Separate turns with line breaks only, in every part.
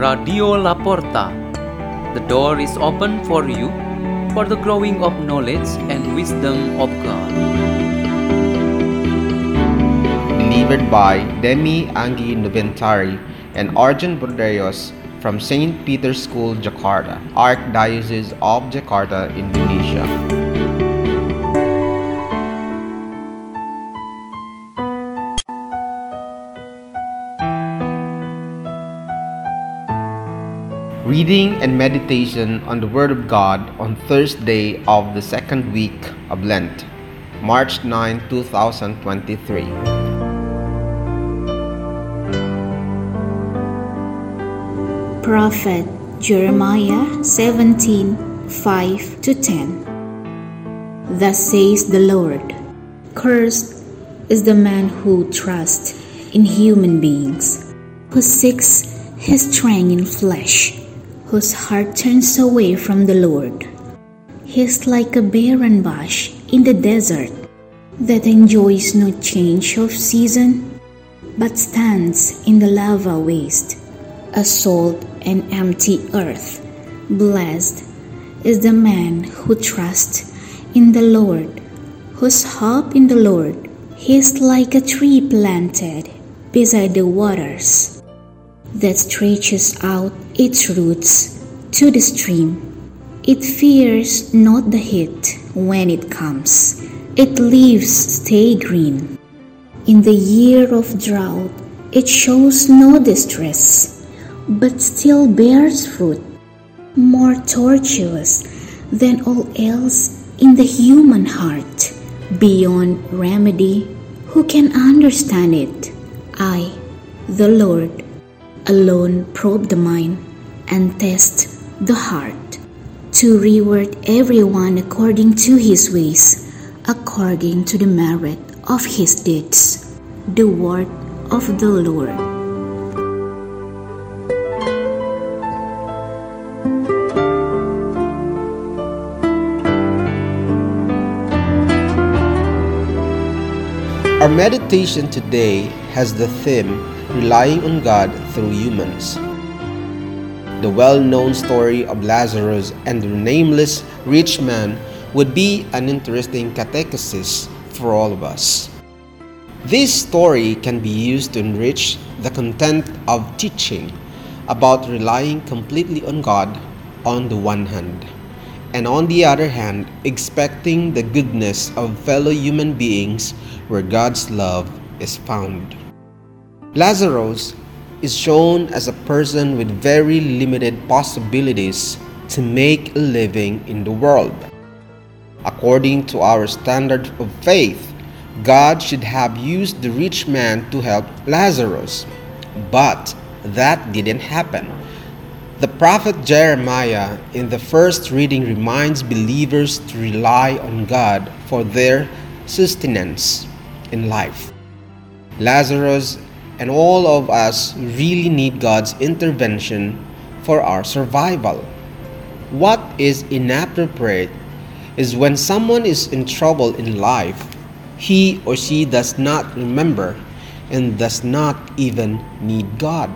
Radio La Porta. The door is open for you for the growing of knowledge and wisdom of God.
Delivered by Demmy Anggi Novintari and Arjun Bordeos from St. Peter's School, Jakarta, Archdiocese of Jakarta, Indonesia. Reading and meditation on the Word of God on Thursday of the second week of Lent, March 9, 2023.
Prophet Jeremiah 17 5 to 10. Thus says the Lord Cursed is the man who trusts in human beings, who seeks his strength in flesh, whose heart turns away from the Lord. He is like a barren bush in the desert that enjoys no change of season, but stands in the lava waste, a salt and empty earth. Blessed is the man who trusts in the Lord, whose hope in the Lord. He is like a tree planted beside the waters that stretches out its roots to the stream. It fears not the heat when it comes. Its leaves stay green. In the year of drought, it shows no distress, but still bears fruit, more tortuous than all else in the human heart, beyond remedy. Who can understand it? I, the Lord, alone probe the mind and test the heart, to reward everyone according to his ways, according to the merit of his deeds. The word of the Lord.
Our meditation today has the theme Relying on God Through Humans. The well known story of Lazarus and the nameless rich man would be an interesting catechesis for all of us. This story can be used to enrich the content of teaching about relying completely on God on the one hand, and on the other hand, expecting the goodness of fellow human beings where God's love is found. Lazarus is shown as a person with very limited possibilities to make a living in the world. According to our standard of faith, God should have used the rich man to help Lazarus, but that didn't happen. The prophet Jeremiah in the first reading reminds believers to rely on God for their sustenance in life. Lazarus and all of us really need God's intervention for our survival. What is inappropriate is when someone is in trouble in life, he or she does not remember and does not even need God.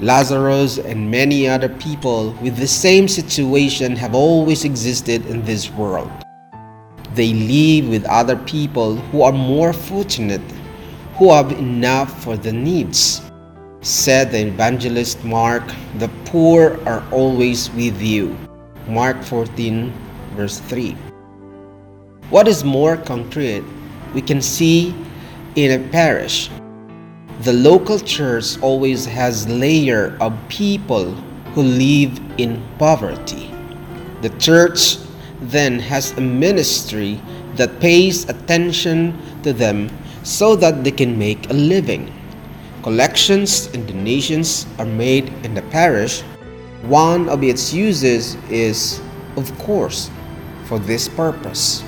Lazarus and many other people with the same situation have always existed in this world. They live with other people who are more fortunate who have enough for the needs. Said the evangelist Mark, the poor are always with you. Mark 14, verse 3. What is more concrete, we can see in a parish. The local church always has layer of people who live in poverty. The church then has a ministry that pays attention to them so that they can make a living. Collections and donations are made in the parish. One of its uses is, of course, for this purpose.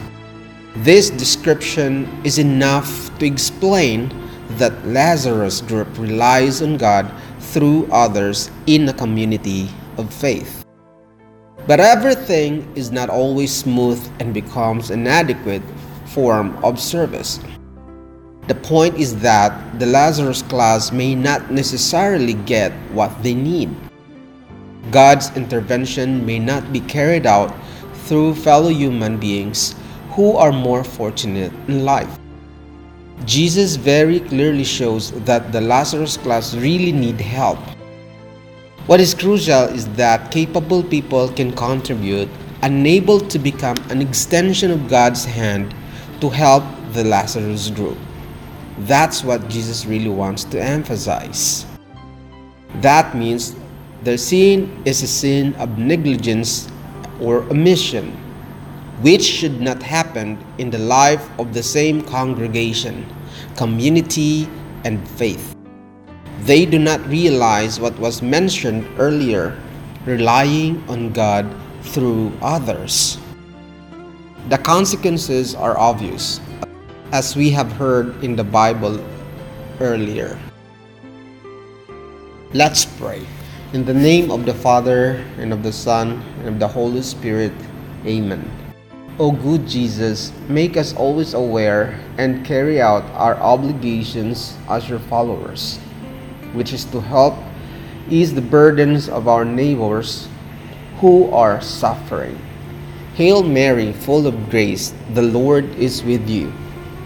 This description is enough to explain that Lazarus group relies on God through others in a community of faith. But everything is not always smooth and becomes an adequate form of service. The point is that the Lazarus class may not necessarily get what they need. God's intervention may not be carried out through fellow human beings who are more fortunate in life. Jesus very clearly shows that the Lazarus class really need help. What is crucial is that capable people can contribute, unable to become an extension of God's hand to help the Lazarus group. That's what Jesus really wants to emphasize. That means the sin is a sin of negligence or omission, which should not happen in the life of the same congregation, community, and faith. They do not realize what was mentioned earlier relying on God through others. The consequences are obvious, as we have heard in the Bible earlier. Let's pray. In the name of the Father, and of the Son, and of the Holy Spirit. Amen. O good Jesus, make us always aware and carry out our obligations as your followers, which is to help ease the burdens of our neighbors who are suffering. Hail Mary, full of grace, the Lord is with you.